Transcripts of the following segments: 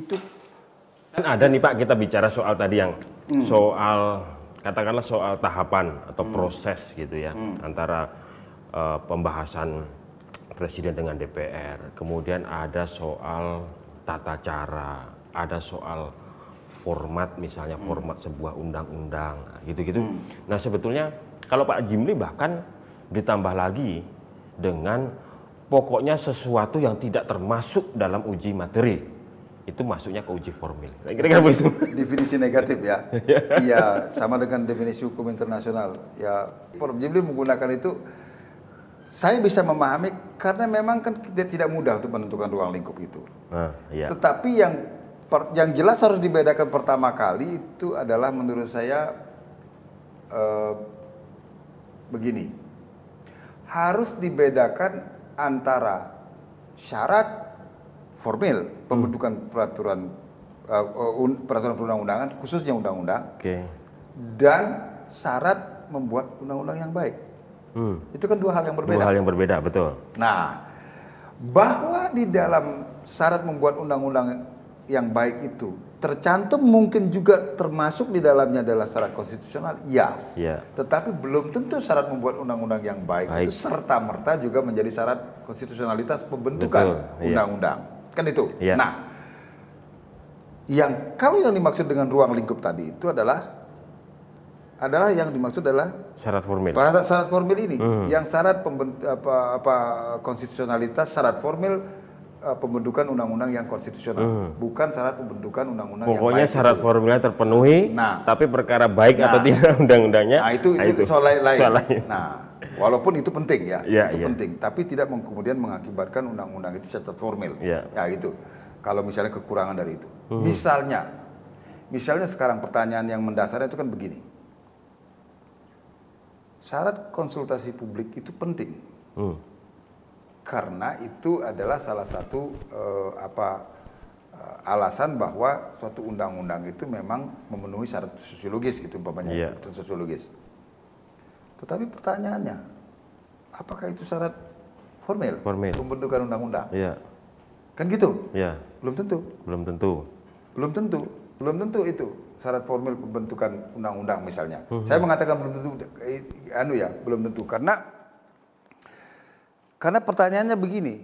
itu. Kan ada nih Pak kita bicara soal tadi yang soal katakanlah soal tahapan atau proses gitu ya antara eh, pembahasan presiden dengan DPR. Kemudian ada soal tata cara, ada soal format misalnya format sebuah undang-undang gitu-gitu. Nah, sebetulnya kalau Pak Jimli bahkan ditambah lagi dengan pokoknya sesuatu yang tidak termasuk dalam uji materi itu masuknya ke uji formil. Kira-kira begitu. definisi negatif ya. Iya, sama dengan definisi hukum internasional. Ya, Prof. Jimli menggunakan itu saya bisa memahami karena memang kan kita tidak mudah untuk menentukan ruang lingkup itu. Nah, iya. Tetapi yang per- yang jelas harus dibedakan pertama kali itu adalah menurut saya eh, begini. Harus dibedakan antara syarat formil pembentukan peraturan eh, un- peraturan perundang-undangan khususnya undang-undang Oke. dan syarat membuat undang-undang yang baik. Hmm. Itu kan dua hal yang berbeda. Dua hal yang berbeda, betul. Nah, bahwa di dalam syarat membuat undang-undang yang baik itu tercantum mungkin juga termasuk di dalamnya adalah syarat konstitusional, ya. Iya. Tetapi belum tentu syarat membuat undang-undang yang baik, Baik. itu serta merta juga menjadi syarat konstitusionalitas pembentukan iya. undang-undang. Kan itu. Iya. Nah, yang kalau yang dimaksud dengan ruang lingkup tadi itu adalah adalah yang dimaksud adalah Syarat formil. pada syarat formil ini, Hmm. yang syarat pembent- apa, apa konstitusionalitas, syarat formil eh, pembentukan undang-undang yang konstitusional, bukan syarat pembentukan undang-undang yang Hmm. Pokoknya baik. syarat formilnya terpenuhi, Nah. tapi perkara baik atau Nah. tidak undang-undangnya. Nah itu itu, soal lain. lain. soal lain. Nah, walaupun itu penting ya, Iya, itu iya. penting, tapi tidak kemudian mengakibatkan undang-undang itu cacat formil. Iya. Ya itu. Kalau misalnya kekurangan dari itu. Hmm. Misalnya, misalnya sekarang pertanyaan yang mendasar itu kan begini. Syarat konsultasi publik itu penting Hmm. karena itu adalah salah satu eh, apa eh, alasan bahwa suatu undang-undang itu memang memenuhi syarat sosiologis gitu umpamanya Iya. kebutuhan sosiologis. Tetapi pertanyaannya, apakah itu syarat formil, Formil. pembentukan undang-undang? Iya, Kan gitu? iya, Belum tentu, belum tentu. belum tentu, belum tentu itu syarat formil pembentukan undang-undang misalnya. Saya mengatakan belum tentu, eh, anu ya, belum tentu karena karena pertanyaannya begini.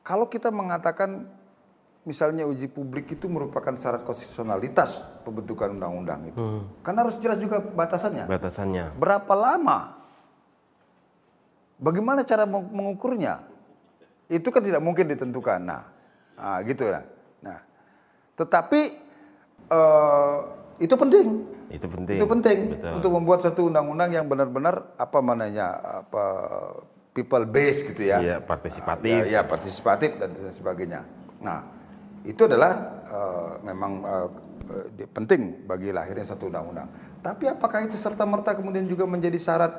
Kalau kita mengatakan misalnya uji publik itu merupakan syarat konstitusionalitas pembentukan undang-undang itu, kan harus jelas juga batasannya. Batasannya. Berapa lama? Bagaimana cara meng- mengukurnya? Itu kan tidak mungkin ditentukan. Nah, nah gitu ya. Nah, tetapi eh, itu penting. Itu penting. Itu penting Betul. untuk membuat satu undang-undang yang benar-benar apa mananya apa people based gitu ya. Iya, partisipatif. Ya, ya, partisipatif dan sebagainya. Nah, itu adalah eh, memang eh, di- penting bagi lahirnya satu undang-undang. Tapi apakah itu serta merta kemudian juga menjadi syarat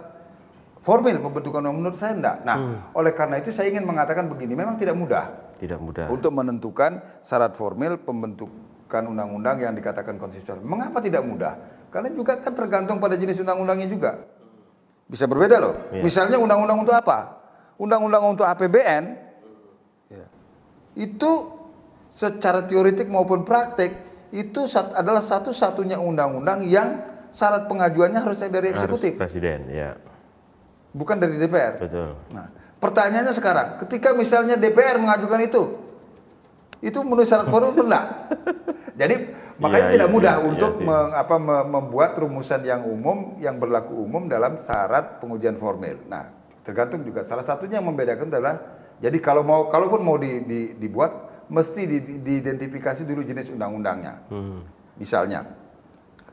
formil pembentukan undang menurut saya enggak. Nah, Hmm. oleh karena itu saya ingin mengatakan begini, memang tidak mudah Tidak mudah. untuk menentukan syarat formil pembentukan undang-undang yang dikatakan konstitusional. Mengapa tidak mudah? Karena juga kan tergantung pada jenis undang-undangnya juga. Bisa berbeda loh. Iya. Misalnya undang-undang untuk apa? Undang-undang untuk APBN ya, itu secara teoretik maupun praktek itu sat- adalah satu-satunya undang-undang yang syarat pengajuannya harus dari Harus eksekutif, presiden, ya. bukan dari DPR. Betul. Nah, pertanyaannya sekarang, ketika misalnya DPR mengajukan itu, itu menurut syarat atau enggak? Jadi makanya Iya, tidak iya, mudah iya, untuk iya. meng- apa, me- membuat rumusan yang umum, yang berlaku umum dalam syarat pengujian formil. Nah, tergantung juga salah satunya yang membedakan adalah, jadi kalau mau, kalaupun mau di- di- dibuat, mesti di- di- diidentifikasi dulu jenis undang-undangnya. Hmm. Misalnya,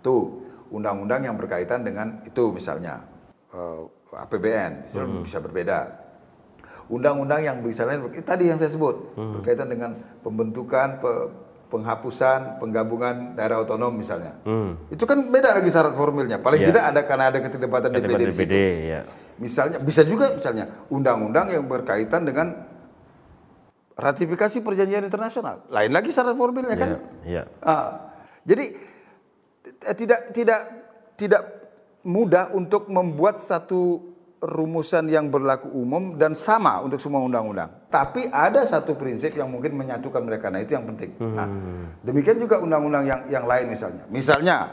tuh undang-undang yang berkaitan dengan itu misalnya eh, APBN, misalnya bisa berbeda. Undang-undang yang misalnya tadi yang saya sebut berkaitan dengan pembentukan, pe- penghapusan, penggabungan daerah otonom misalnya. Hmm. Itu kan beda lagi syarat formilnya. Paling Iya. tidak ada karena ada keterlibatan DPD Ketua di DPD, situ. ya. Misalnya bisa juga misalnya undang-undang yang berkaitan dengan ratifikasi perjanjian internasional. Lain lagi syarat formilnya kan. Ya, ya. Ah, jadi tidak tidak tidak mudah untuk membuat satu rumusan yang berlaku umum dan sama untuk semua undang-undang. Tapi ada satu prinsip yang mungkin menyatukan mereka. Nah, itu yang penting. Nah, demikian juga undang-undang yang yang lain misalnya. Misalnya,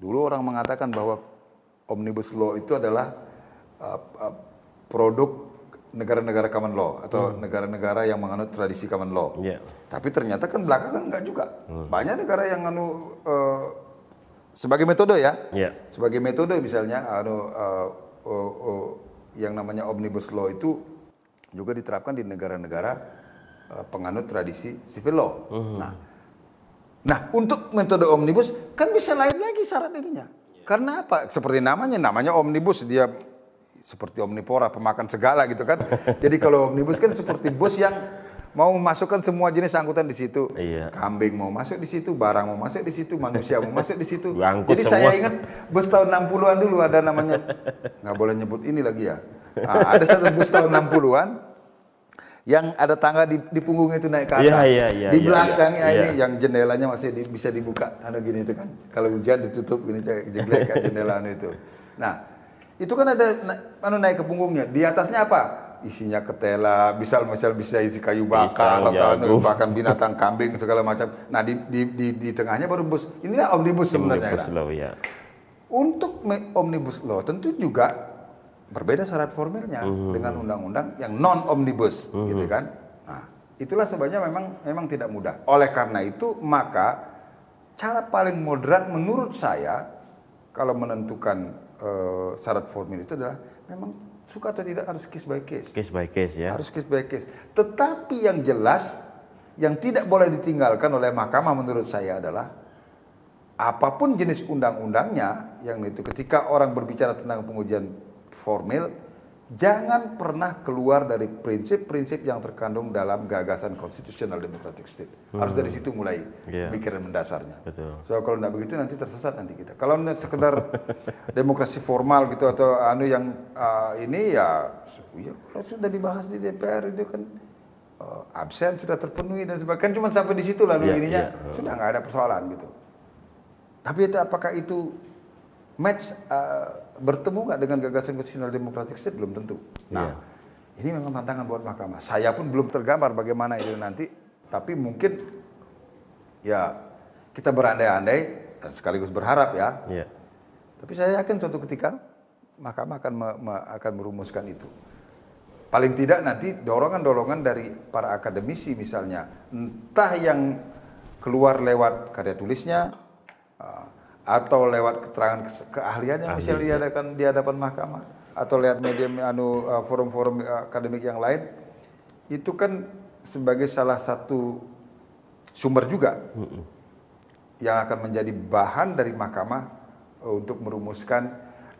dulu orang mengatakan bahwa omnibus law itu adalah uh, uh, produk negara-negara common law atau negara-negara yang menganut tradisi common law. Iya. Tapi ternyata kan belakangan enggak juga. Banyak negara yang anu uh, sebagai metode ya. Iya. Sebagai metode misalnya anu uh, uh, uh, yang namanya omnibus law itu juga diterapkan di negara-negara uh, penganut tradisi civil law. Nah, Nah, untuk metode omnibus kan bisa lain lagi syarat ininya. Karena apa? Seperti namanya, namanya omnibus dia seperti omnipora, pemakan segala gitu kan. Jadi kalau omnibus kan seperti bus yang mau memasukkan semua jenis angkutan di situ. Iya. Kambing mau masuk di situ, barang mau masuk di situ, manusia mau masuk di situ. Jadi semua. saya ingat bus tahun 60-an dulu ada namanya nggak boleh nyebut ini lagi ya. Ah, ada satu bus tahun 60-an yang ada tangga di, di punggung itu naik ke atas. Iya, iya, iya, di iya, belakangnya iya. ini yang jendelanya masih di- bisa dibuka. Anu gini itu kan. Kalau hujan ditutup gini jeglek kan jendela anu itu. Nah, itu kan ada anu naik ke punggungnya. Di atasnya apa? Isinya ketela, bisa misal bisa isi kayu bakar Pisang, atau anu, bahkan binatang kambing segala macam. Nah, di, di, di, di tengahnya baru bus. Inilah omnibus sebenarnya. Omnibus kan. law ya. Untuk omnibus law tentu juga berbeda syarat formilnya dengan undang-undang yang non omnibus, gitu kan? Nah, itulah sebabnya memang memang tidak mudah. Oleh karena itu maka cara paling moderat menurut saya kalau menentukan eh, syarat formil itu adalah memang suka atau tidak harus case by case. Case by case ya. Harus case by case. Tetapi yang jelas yang tidak boleh ditinggalkan oleh mahkamah menurut saya adalah apa pun jenis undang-undangnya yang itu ketika orang berbicara tentang pengujian formil jangan pernah keluar dari prinsip-prinsip yang terkandung dalam gagasan konstitusional democratic state. Harus dari situ mulai Iya. pikiran mendasarnya. Betul. So kalau tidak begitu nanti tersesat nanti kita. Kalau sekedar demokrasi formal gitu atau anu yang ah, ini ya, ya kalau sudah dibahas di DPR itu kan ah, absen sudah terpenuhi dan sebagainya. Kan cuma sampai di situ lalu Iya, ininya iya. sudah nggak ada persoalan gitu. Tapi itu apakah itu match ah, bertemu nggak dengan gagasan konstitusional demokratik state belum tentu. Nah, ini memang tantangan buat mahkamah. Saya pun belum tergambar bagaimana itu nanti, tapi mungkin ya kita berandai-andai dan sekaligus berharap ya. Iya. Tapi saya yakin suatu ketika mahkamah akan me- me- akan merumuskan itu. Paling tidak nanti dorongan-dorongan dari para akademisi misalnya, entah yang keluar lewat karya tulisnya atau lewat keterangan keahliannya misalnya di hadapan di hadapan mahkamah. Atau lewat media anu uh, forum-forum uh, akademik yang lain. Itu kan sebagai salah satu sumber juga. Yang akan menjadi bahan dari mahkamah eh, untuk merumuskan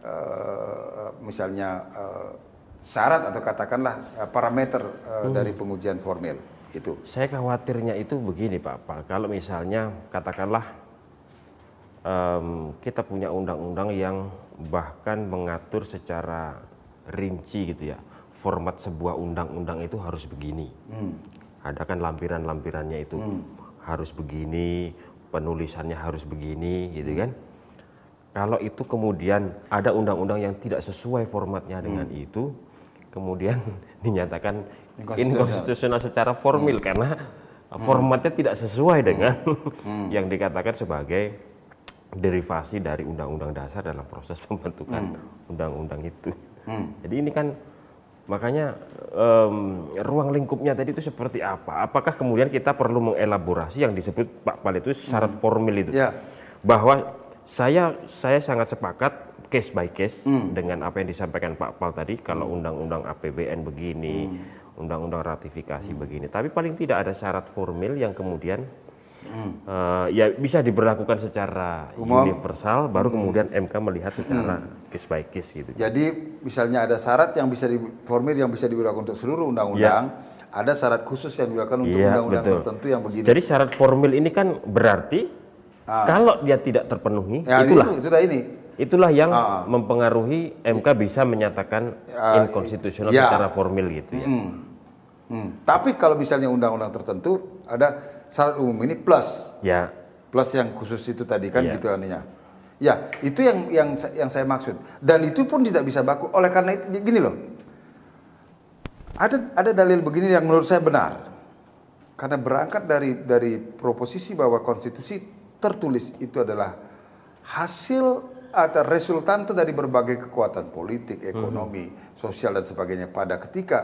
eh, misalnya eh, syarat atau katakanlah eh, parameter eh, dari pengujian formil. Itu. Saya khawatirnya itu begini Pak Pak. Kalau misalnya katakanlah em, kita punya undang-undang yang bahkan mengatur secara rinci gitu ya. Format sebuah undang-undang itu harus begini. Ada kan lampiran-lampirannya itu harus begini, penulisannya harus begini gitu kan. Kalau itu kemudian ada undang-undang yang tidak sesuai formatnya dengan itu, kemudian dinyatakan inkonstitusional secara formil karena formatnya tidak sesuai dengan yang dikatakan sebagai derivasi dari undang-undang dasar dalam proses pembentukan undang-undang itu. Jadi ini kan makanya em, ruang lingkupnya tadi itu seperti apa? Apakah kemudian kita perlu mengelaborasi yang disebut Pak Pal itu syarat formil itu? Ya. bahwa saya saya sangat sepakat case by case Hmm. dengan apa yang disampaikan Pak Pal tadi kalau undang-undang APBN begini, Hmm. undang-undang ratifikasi begini, tapi paling tidak ada syarat formil yang kemudian eh, ya bisa diberlakukan secara Hmm. Umum. Hmm. universal, baru kemudian MK melihat secara case by case gitu. Jadi misalnya ada syarat yang bisa di formil yang bisa diberlakukan untuk seluruh undang-undang, ada syarat khusus yang diberlakukan untuk Iya, undang-undang betul. tertentu yang begini. Jadi syarat formil ini kan berarti kalau dia tidak terpenuhi, Ah. Ya, itulah itu sudah ini. Itulah yang Ah. mempengaruhi MK bisa menyatakan Ya, inkonstitusional ya. secara formil gitu ya. Hmm. Tapi kalau misalnya undang-undang tertentu ada syarat umum ini plus Ya, plus yang khusus itu tadi kan Iya. gitu aninya. Ya, itu yang yang yang saya maksud. Dan itu pun tidak bisa baku. Oleh karena itu gini loh. Ada ada dalil begini yang menurut saya benar. Karena berangkat dari dari proposisi bahwa konstitusi tertulis itu adalah hasil atau resultante dari berbagai kekuatan politik, ekonomi, hmm. sosial dan sebagainya pada ketika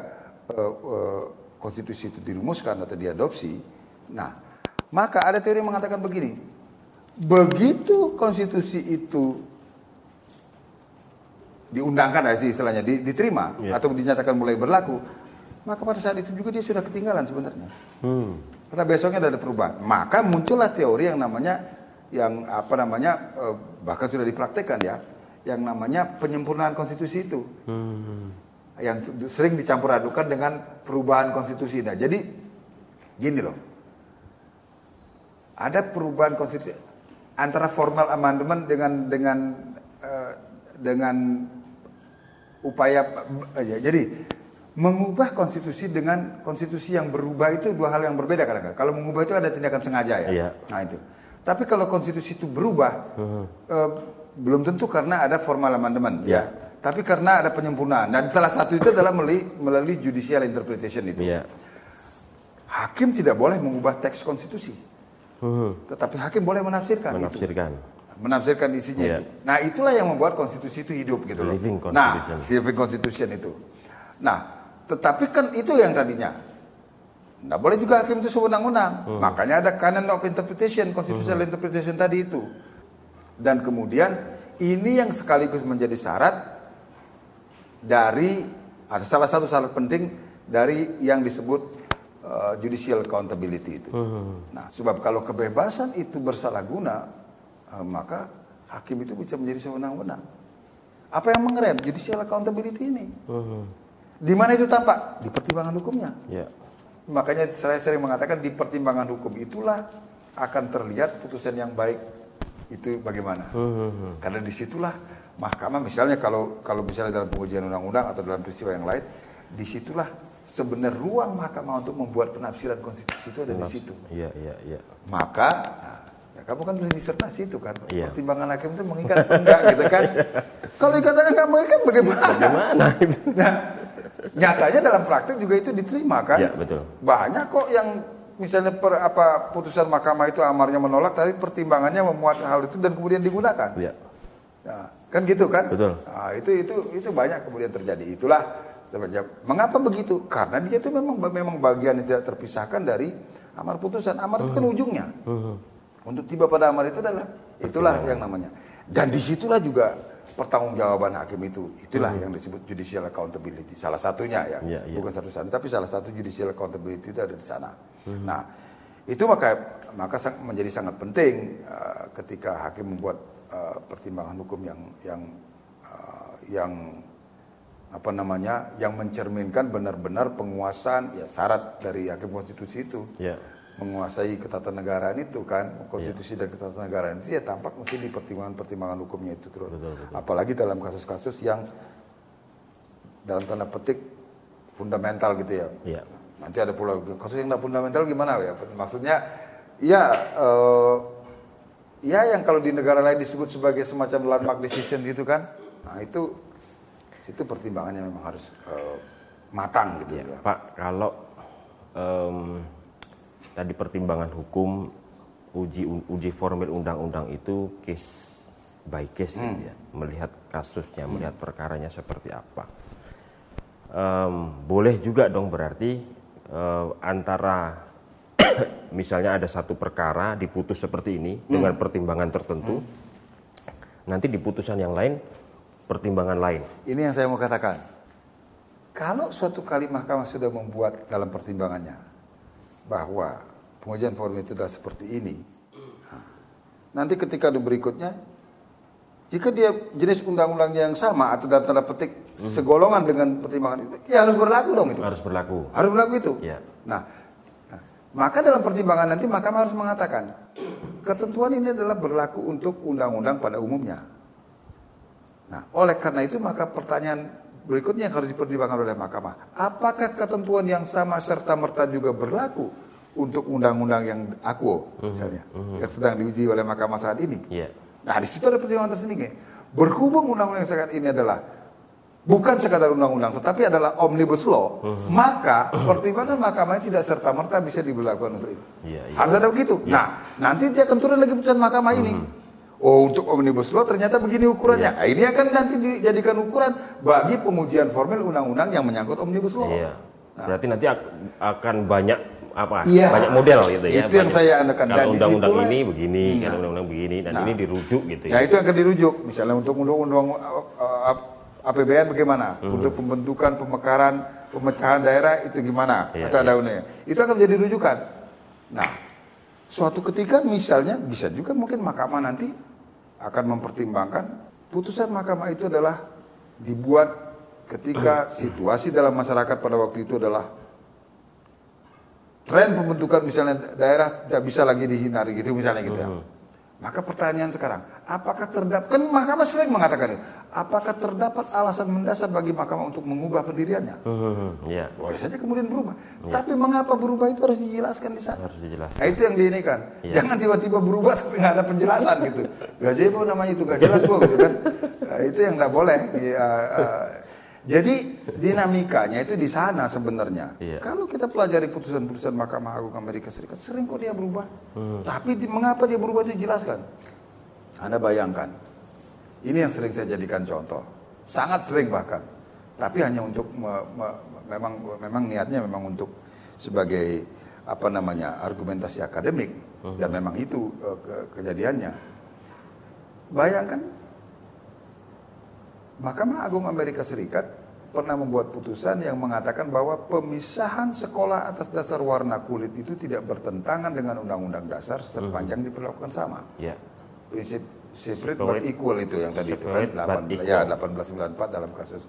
uh, uh, konstitusi itu dirumuskan atau diadopsi. Nah, maka ada teori yang mengatakan begini, begitu konstitusi itu diundangkan sih istilahnya diterima yeah. atau dinyatakan mulai berlaku maka pada saat itu juga dia sudah ketinggalan sebenarnya hmm. karena besoknya ada perubahan maka muncullah teori yang namanya yang apa namanya eh, bahkan sudah dipraktekkan ya yang namanya penyempurnaan konstitusi itu hmm. yang sering dicampur adukan dengan perubahan konstitusi nah jadi gini loh ada perubahan konstitusi antara formal amandemen dengan dengan uh, dengan upaya uh, jadi mengubah konstitusi dengan konstitusi yang berubah itu dua hal yang berbeda kadang-kadang. Kalau mengubah itu ada tindakan sengaja ya. Iya. Nah itu. Tapi kalau konstitusi itu berubah uh-huh. uh, belum tentu karena ada formal amandemen ya. Tapi karena ada penyempurnaan dan salah satu itu adalah melalui melalui judicial interpretation itu. Iya. Hakim tidak boleh mengubah teks konstitusi. Hmm. Tetapi hakim boleh menafsirkan. Menafsirkan. Itu. Menafsirkan isinya yeah. itu. Nah itulah yang membuat konstitusi itu hidup gitu loh. Living constitution. Nah, living constitution itu. Nah, tetapi kan itu yang tadinya. Nah boleh juga hakim itu sewenang-wenang. Hmm. Makanya ada canon of interpretation, constitutional hmm. interpretation tadi itu. Dan kemudian ini yang sekaligus menjadi syarat dari ada salah satu syarat penting dari yang disebut uh, judicial accountability itu. Hmm. Nah, sebab kalau kebebasan itu bersalah guna, uh, maka hakim itu bisa menjadi sewenang-wenang. Apa yang mengerem judicial accountability ini? Hmm. Di mana itu tampak? Di pertimbangan hukumnya. Yeah. Makanya saya sering mengatakan di pertimbangan hukum itulah akan terlihat putusan yang baik itu bagaimana. Hmm. Karena di situlah mahkamah misalnya kalau kalau misalnya dalam pengujian undang-undang atau dalam peristiwa yang lain, di situlah sebenarnya ruang mahkamah untuk membuat penafsiran konstitusi itu ada di situ. Iya, iya, iya. Maka nah, ya kamu kan boleh disertasi itu kan. Iya. Pertimbangan hakim itu mengikat enggak gitu kan. Kalau dikatakan nggak mengikat bagaimana? Bagaimana? nah, nyatanya dalam praktek juga itu diterima kan. Iya, betul. Banyak kok yang misalnya per, apa putusan mahkamah itu amarnya menolak tapi pertimbangannya memuat hal itu dan kemudian digunakan. Iya. Nah, kan gitu kan? Betul. Nah, itu itu itu banyak kemudian terjadi. Itulah Mengapa begitu? Karena dia itu memang memang bagian yang tidak terpisahkan dari amar putusan. Amar itu kan hmm. ujungnya. Hmm. Untuk tiba pada amar itu adalah itulah yang namanya. Dan di situlah juga pertanggungjawaban hakim itu. Itulah hmm. yang disebut judicial accountability. Salah satunya ya, ya, ya. bukan satu satunya, tapi salah satu judicial accountability itu ada di sana. Nah, itu maka maka menjadi sangat penting uh, ketika hakim membuat uh, pertimbangan hukum yang yang uh, yang apa namanya yang mencerminkan benar-benar penguasaan ya syarat dari hakim konstitusi itu yeah. menguasai ketatanegaraan itu kan konstitusi yeah. dan ketatanegaraan itu ya tampak mesti di pertimbangan-pertimbangan hukumnya itu terus betul, betul. apalagi dalam kasus-kasus yang dalam tanda petik fundamental gitu ya yeah. nanti ada pula kasus yang tidak fundamental gimana ya maksudnya ya uh, ya yang kalau di negara lain disebut sebagai semacam landmark decision gitu kan nah itu situ pertimbangannya memang harus uh, matang gitu ya, ya. Pak kalau um, tadi pertimbangan hukum uji uji formil undang-undang itu case by case gitu hmm. gitu ya melihat kasusnya hmm. melihat perkaranya seperti apa um, boleh juga dong berarti uh, antara misalnya ada satu perkara diputus seperti ini hmm. dengan pertimbangan tertentu hmm. nanti di putusan yang lain pertimbangan lain. Ini yang saya mau katakan. Kalau suatu kali mahkamah sudah membuat dalam pertimbangannya bahwa pengujian form itu adalah seperti ini, nanti ketika di berikutnya, jika dia jenis undang-undang yang sama atau dalam tanda petik hmm. segolongan dengan pertimbangan itu, ya harus berlaku dong itu. Harus berlaku. Harus berlaku itu. Ya. Nah, nah, maka dalam pertimbangan nanti mahkamah harus mengatakan ketentuan ini adalah berlaku untuk undang-undang pada umumnya. Nah, oleh karena itu maka pertanyaan berikutnya yang harus dipertimbangkan oleh mahkamah, apakah ketentuan yang sama serta merta juga berlaku untuk undang-undang yang akuo, mhm, misalnya, -huh. yang sedang diuji oleh mahkamah saat ini? Yeah. Nah di situ ada pertimbangan tersendiri. Berhubung undang-undang yang sekarang ini adalah bukan sekadar undang-undang, tetapi adalah omnibus law, Hmm. maka pertimbangan mahkamah tidak serta merta bisa diberlakukan untuk itu. Iya, iya. Harus ada begitu. Nah, nanti dia akan turun lagi putusan mahkamah ini. Oh, untuk omnibus law ternyata begini ukurannya. Nah, ini akan nanti dijadikan ukuran bagi pengujian formil undang-undang yang menyangkut omnibus law. Iya. Berarti nanti ak- akan banyak apa? Iya. Banyak model gitu ya. Itu yang Banyak- saya anakan. Dan Kalau undang-undang ini begini, Iya. kalau undang-undang begini, dan Nah. ini dirujuk gitu Ya ya. itu akan dirujuk. Misalnya untuk undang-undang uh, APBN bagaimana? Hmm. Untuk pembentukan pemekaran pemecahan daerah itu gimana? Iya, Atau ada iya. undangnya. Itu akan menjadi rujukan. Nah, suatu ketika misalnya bisa juga mungkin mahkamah nanti akan mempertimbangkan putusan mahkamah itu adalah dibuat ketika situasi dalam masyarakat pada waktu itu adalah tren pembentukan misalnya daerah tidak bisa lagi dihindari gitu misalnya gitu ya. Maka pertanyaan sekarang, apakah terdapat kan mahkamah sering mengatakan itu, apakah terdapat alasan mendasar bagi mahkamah untuk mengubah pendiriannya? Hmm, Iya. Boleh saja kemudian berubah. Tapi mengapa berubah itu harus dijelaskan di sana. Harus dijelaskan. Nah, itu yang diinikan. Iya. Jangan tiba-tiba berubah tapi nggak ada penjelasan gitu. Gazebo namanya itu gak jelas kok gitu kan. Nah, itu yang nggak boleh. Ya, uh, jadi dinamikanya itu di sana sebenarnya. Iya. Kalau kita pelajari putusan-putusan Mahkamah Agung Amerika Serikat sering kok dia berubah. Hmm. Tapi di- mengapa dia berubah itu jelaskan. Anda bayangkan. Ini yang sering saya jadikan contoh. Sangat sering bahkan. Tapi hanya untuk me- me- memang memang niatnya memang untuk sebagai apa namanya argumentasi akademik dan memang itu eh, ke- kejadiannya. Bayangkan Mahkamah Agung Amerika Serikat pernah membuat putusan yang mengatakan bahwa pemisahan sekolah atas dasar warna kulit itu tidak bertentangan dengan undang-undang dasar sepanjang diperlakukan sama. Iya. Prinsip separate but equal itu yang tadi itu kan separate but 8, equal. ya 1894 dalam kasus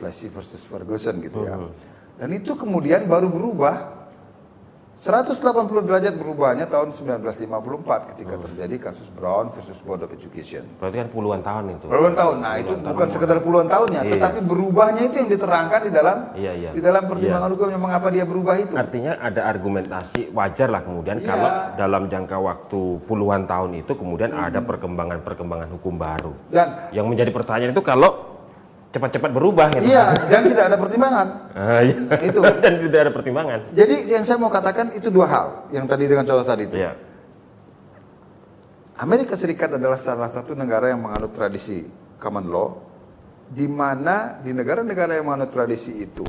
Plessy versus Ferguson gitu ya. Hmm. Dan itu kemudian baru berubah 180 derajat berubahnya tahun 1954 ketika Hmm. terjadi kasus Brown versus Board of Education. Berarti kan puluhan tahun itu. Puluhan tahun. Nah, itu bukan sekedar puluhan tahunnya, Iya. tetapi berubahnya itu yang diterangkan di dalam Iya, iya. di dalam pertimbangan hukumnya mengapa dia berubah itu. Artinya ada argumentasi wajar lah kemudian Iya. kalau dalam jangka waktu puluhan tahun itu kemudian ada perkembangan-perkembangan hukum baru. Dan Yang menjadi pertanyaan itu kalau cepat-cepat berubah gitu. iya, dan tidak ada pertimbangan. Ah, iya. Itu. Dan tidak ada pertimbangan. Jadi yang saya mau katakan itu dua hal yang tadi dengan contoh tadi itu. Iya. Amerika Serikat adalah salah satu negara yang menganut tradisi common law, di mana di negara-negara yang menganut tradisi itu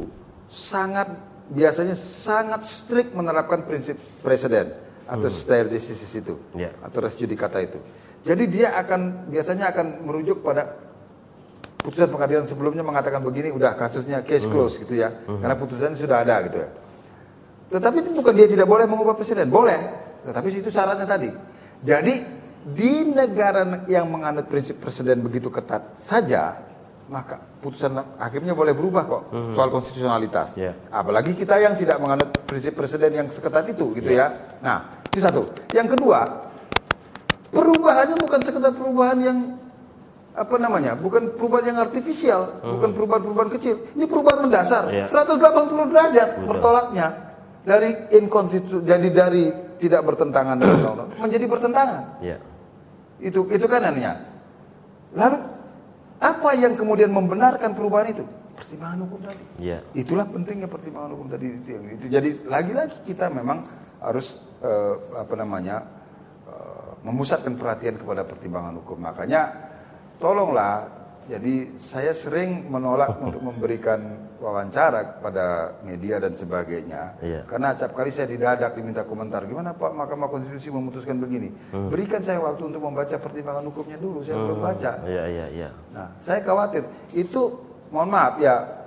sangat biasanya sangat strict menerapkan prinsip presiden atau stare decisis itu Iya. atau res judicata itu. Jadi dia akan biasanya akan merujuk pada putusan pengadilan sebelumnya mengatakan begini udah kasusnya case close gitu ya. Karena putusannya sudah ada gitu ya. Tetapi bukan dia tidak boleh mengubah presiden boleh. Tetapi itu syaratnya tadi. Jadi di negara yang menganut prinsip presiden begitu ketat saja maka putusan hakimnya boleh berubah kok soal konstitusionalitas. Iya. apalagi kita yang tidak menganut prinsip presiden yang seketat itu gitu ya. Nah itu satu. Yang kedua perubahannya bukan sekedar perubahan yang apa namanya bukan perubahan yang artifisial bukan perubahan-perubahan kecil. Ini perubahan mendasar. Iya. 180 derajat bertolaknya dari inkonstitu jadi dari tidak bertentangan dengan undang-undang menjadi bertentangan. Iya. itu itu kan anunya lalu apa yang kemudian membenarkan perubahan itu? Pertimbangan hukum tadi. Iya. itulah pentingnya pertimbangan hukum tadi itu yang itu. Jadi lagi-lagi kita memang harus eh, apa namanya eh, memusatkan perhatian kepada pertimbangan hukum. Makanya tolonglah. Jadi saya sering menolak untuk memberikan wawancara kepada media dan sebagainya. Iya. karena acap kali saya didadak diminta komentar. Gimana Pak? Mahkamah Konstitusi memutuskan begini. Berikan saya waktu untuk membaca pertimbangan hukumnya dulu. Saya belum baca. Iya, iya, iya. Nah, saya khawatir. Itu mohon maaf ya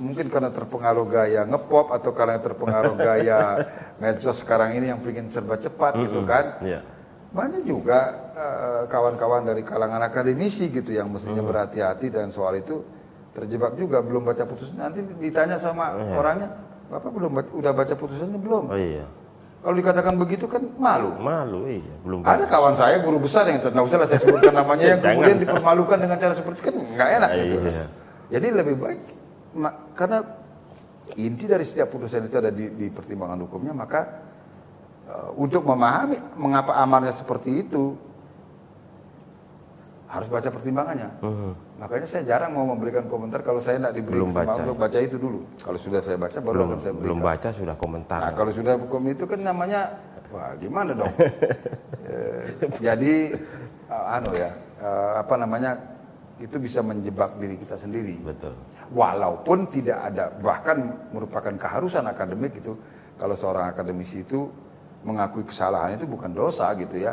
mungkin karena terpengaruh gaya ngepop atau karena terpengaruh gaya medsos sekarang ini yang ingin serba cepat gitu kan. Iya. Banyak juga eh, kawan-kawan dari kalangan akademisi gitu yang mestinya berhati-hati dan soal itu terjebak juga belum baca putusan. Nanti ditanya sama orangnya, "Bapak belum baca- udah baca putusannya belum?" Oh iya. Kalau dikatakan begitu kan malu. Malu iya, belum Ada kawan saya guru besar yang nggak usah saya sebutkan namanya yang Jangan. kemudian dipermalukan dengan cara seperti itu kan nggak enak gitu. Iya. Jadi lebih baik karena inti dari setiap putusan itu ada di, di pertimbangan hukumnya maka untuk memahami mengapa amarnya seperti itu harus baca pertimbangannya. Makanya saya jarang mau memberikan komentar kalau saya tidak diberi Belum baca. untuk baca itu dulu. Kalau sudah saya baca baru belum akan saya berikan. belum baca sudah komentar. Nah kalau sudah hukum itu kan namanya wah gimana dong? Eh, jadi eh, anu ya eh, apa namanya itu bisa menjebak diri kita sendiri. Betul. Walaupun tidak ada bahkan merupakan keharusan akademik itu kalau seorang akademisi itu mengakui kesalahan itu bukan dosa gitu ya.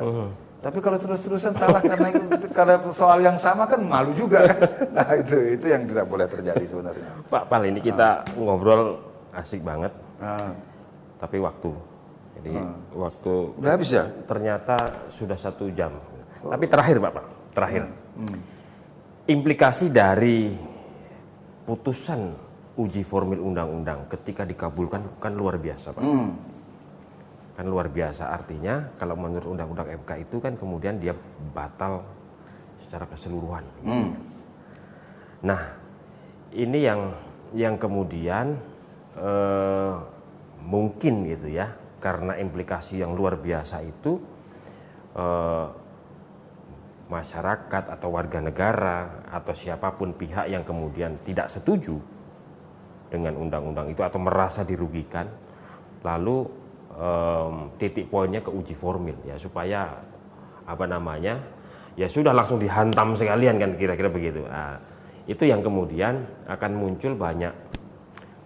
Tapi kalau terus-terusan salah karena itu- karena soal yang sama kan malu juga kan. Nah itu itu yang tidak boleh terjadi sebenarnya. Pak Pal ini kita ngobrol asik banget, Nah, tapi waktu. Jadi waktu udah habis ya? ternyata sudah satu jam. Tapi terakhir Pak Pal, terakhir. Implikasi dari putusan uji formil undang-undang ketika dikabulkan kan luar biasa Pak. Hmm. Kan luar biasa artinya kalau menurut undang-undang MK itu kan kemudian dia batal secara keseluruhan. Hmm. Nah, ini yang yang kemudian eh, mungkin gitu ya, karena implikasi yang luar biasa itu eh, masyarakat atau warga negara atau siapa pun pihak yang kemudian tidak setuju dengan undang-undang itu atau merasa dirugikan, lalu em, titik poinnya ke uji formil ya supaya apa namanya ya sudah langsung dihantam sekalian kan kira-kira begitu. Nah, itu yang kemudian akan muncul banyak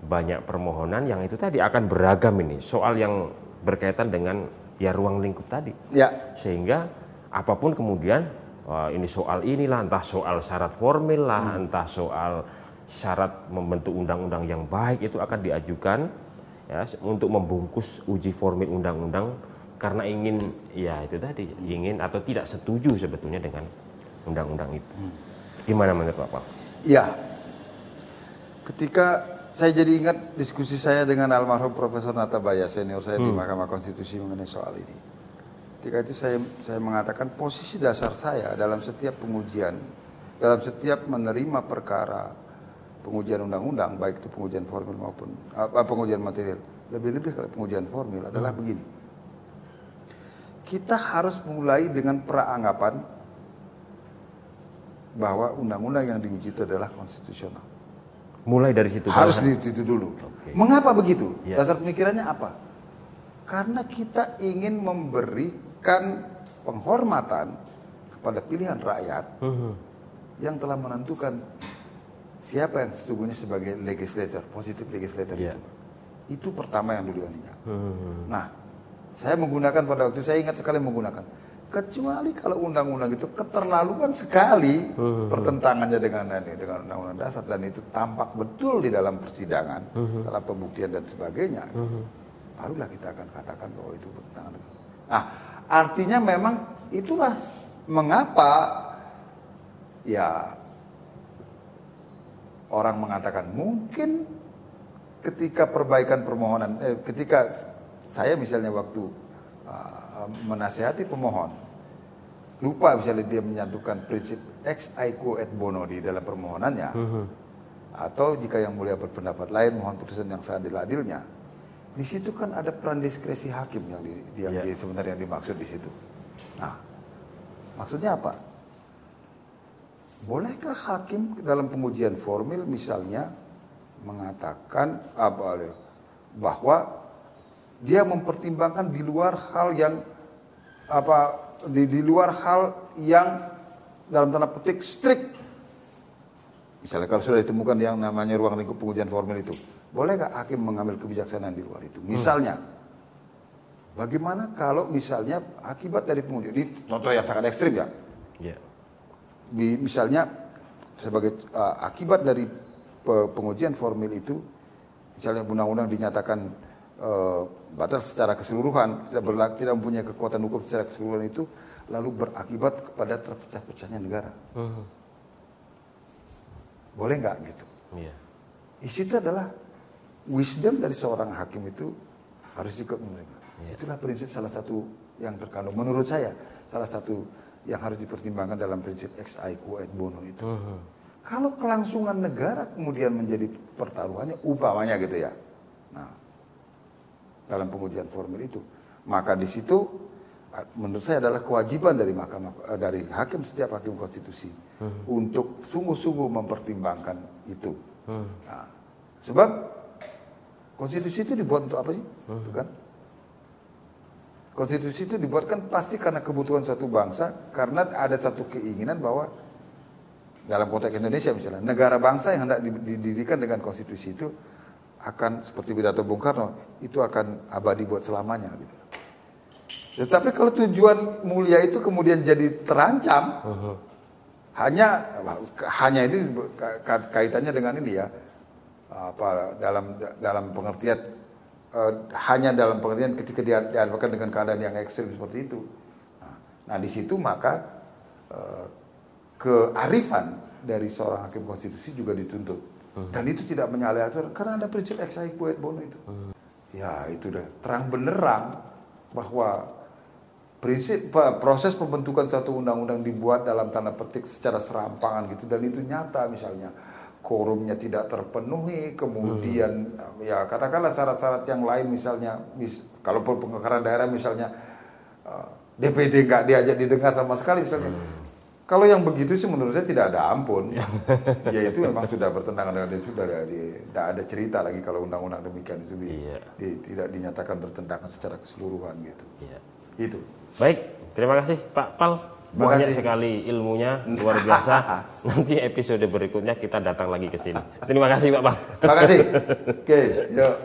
banyak permohonan yang itu tadi akan beragam ini soal yang berkaitan dengan ya ruang lingkup tadi Ya. sehingga apa pun kemudian wah, ini soal inilah entah soal syarat formil lah entah soal syarat membentuk undang-undang yang baik itu akan diajukan ya untuk membungkus uji formil undang-undang karena ingin ya itu tadi ingin atau tidak setuju sebetulnya dengan undang-undang itu gimana menurut Bapak? Ya. Ketika saya jadi ingat diskusi saya dengan almarhum Profesor Natabaya senior saya di Mahkamah Konstitusi mengenai soal ini. Ketika itu saya saya mengatakan posisi dasar saya dalam setiap pengujian, dalam setiap menerima perkara pengujian undang-undang, baik itu pengujian formil maupun apa pengujian material, lebih-lebih kalau pengujian formil adalah begini. Kita harus mulai dengan peranggapan bahwa undang-undang yang diuji itu adalah konstitusional. Mulai dari situ Harus Pak. di itu dulu. Oke. Mengapa begitu? Ya. Dasar pemikirannya apa? Karena kita ingin memberikan penghormatan kepada pilihan rakyat Mhm. yang telah menentukan siapa yang sesungguhnya sebagai legislator, positif legislator Ya. itu. Itu pertama yang dulu ininya. Mhm. Nah, saya menggunakan pada waktu saya ingat sekali menggunakan kecuali kalau undang-undang itu keterlaluan sekali pertentangannya dengan ini dengan undang-undang dasar dan itu tampak betul di dalam persidangan dalam pembuktian dan sebagainya itu, barulah kita akan katakan bahwa itu bertentangan dengan nah artinya memang itulah mengapa ya orang mengatakan mungkin ketika perbaikan permohonan, eh, ketika saya misalnya waktu uh, menasehati pemohon, lupa misalnya dia menyatukan prinsip ex aequo et bono di dalam permohonannya, atau jika yang mulia berpendapat lain mohon putusan yang seadil-adilnya, di situ kan ada peran diskresi hakim yang, di, yang Ya. di- sebenarnya dimaksud di situ. Nah, maksudnya apa? Bolehkah hakim dalam pengujian formil misalnya mengatakan apa bahwa dia mempertimbangkan di luar hal yang apa di, di luar hal yang dalam tanda petik strict? Misalnya kalau sudah ditemukan yang namanya ruang lingkup pengujian formil itu boleh nggak hakim mengambil kebijaksanaan di luar itu? Misalnya. Bagaimana kalau misalnya akibat dari pengujian ini contoh yang sangat ekstrim ya? Ya. Misalnya sebagai uh, akibat dari pe- pengujian formil itu misalnya undang-undang dinyatakan uh, batal secara keseluruhan tidak berlaku tidak mempunyai kekuatan hukum secara keseluruhan itu lalu berakibat kepada terpecah-pecahnya negara. Mhm. boleh nggak gitu? Iya. di situ adalah wisdom dari seorang hakim itu harus ikut menerima. Itulah prinsip salah satu yang terkandung. Menurut saya salah satu yang harus dipertimbangkan dalam prinsip ex aequo et bono itu Mhm. Kalau kelangsungan negara kemudian menjadi pertaruhannya, umpamanya gitu ya. Nah, dalam pengujian formil itu, maka di situ menurut saya adalah kewajiban dari mahkamah eh, dari hakim setiap hakim konstitusi hmm. untuk sungguh-sungguh mempertimbangkan itu. Hmm. Nah, sebab konstitusi itu dibuat untuk apa sih? Hmm. Itu kan? Konstitusi itu dibuatkan pasti karena kebutuhan suatu bangsa, karena ada satu keinginan bahwa dalam konteks Indonesia misalnya, negara bangsa yang hendak didirikan dengan konstitusi itu akan seperti pidato Bung Karno, itu akan abadi buat selamanya gitu. Tetapi kalau tujuan mulia itu kemudian jadi terancam, uh -huh. hanya hanya ini kaitannya dengan ini ya, apa dalam dalam pengertian uh, hanya dalam pengertian ketika dia dihadapkan dengan keadaan yang ekstrim seperti itu. Nah, nah di situ maka uh, kearifan dari seorang hakim konstitusi juga dituntut. Hmm. Dan itu tidak menyalahi aturan karena ada prinsip ex haec bono itu. Hmm. Ya itu dah terang benderang bahwa prinsip proses pembentukan satu undang-undang dibuat dalam tanda petik secara serampangan gitu dan itu nyata misalnya korumnya tidak terpenuhi, kemudian hmm. ya katakanlah syarat-syarat yang lain misalnya, mis, kalau pengekaran daerah misalnya uh, eh, DPD nggak diajak didengar sama sekali misalnya. Hmm. Kalau yang begitu sih menurut saya tidak ada ampun. ya itu memang sudah bertentangan dengan sudah ada, tidak ada cerita lagi kalau undang-undang demikian itu di, iya. di, tidak dinyatakan bertentangan secara keseluruhan gitu. Iya. Itu. Baik, terima kasih Pak Pal. Banyak sekali ilmunya, luar biasa. Nanti episode berikutnya kita datang lagi ke sini. Terima kasih Pak Bang. Terima kasih. Oke, yuk.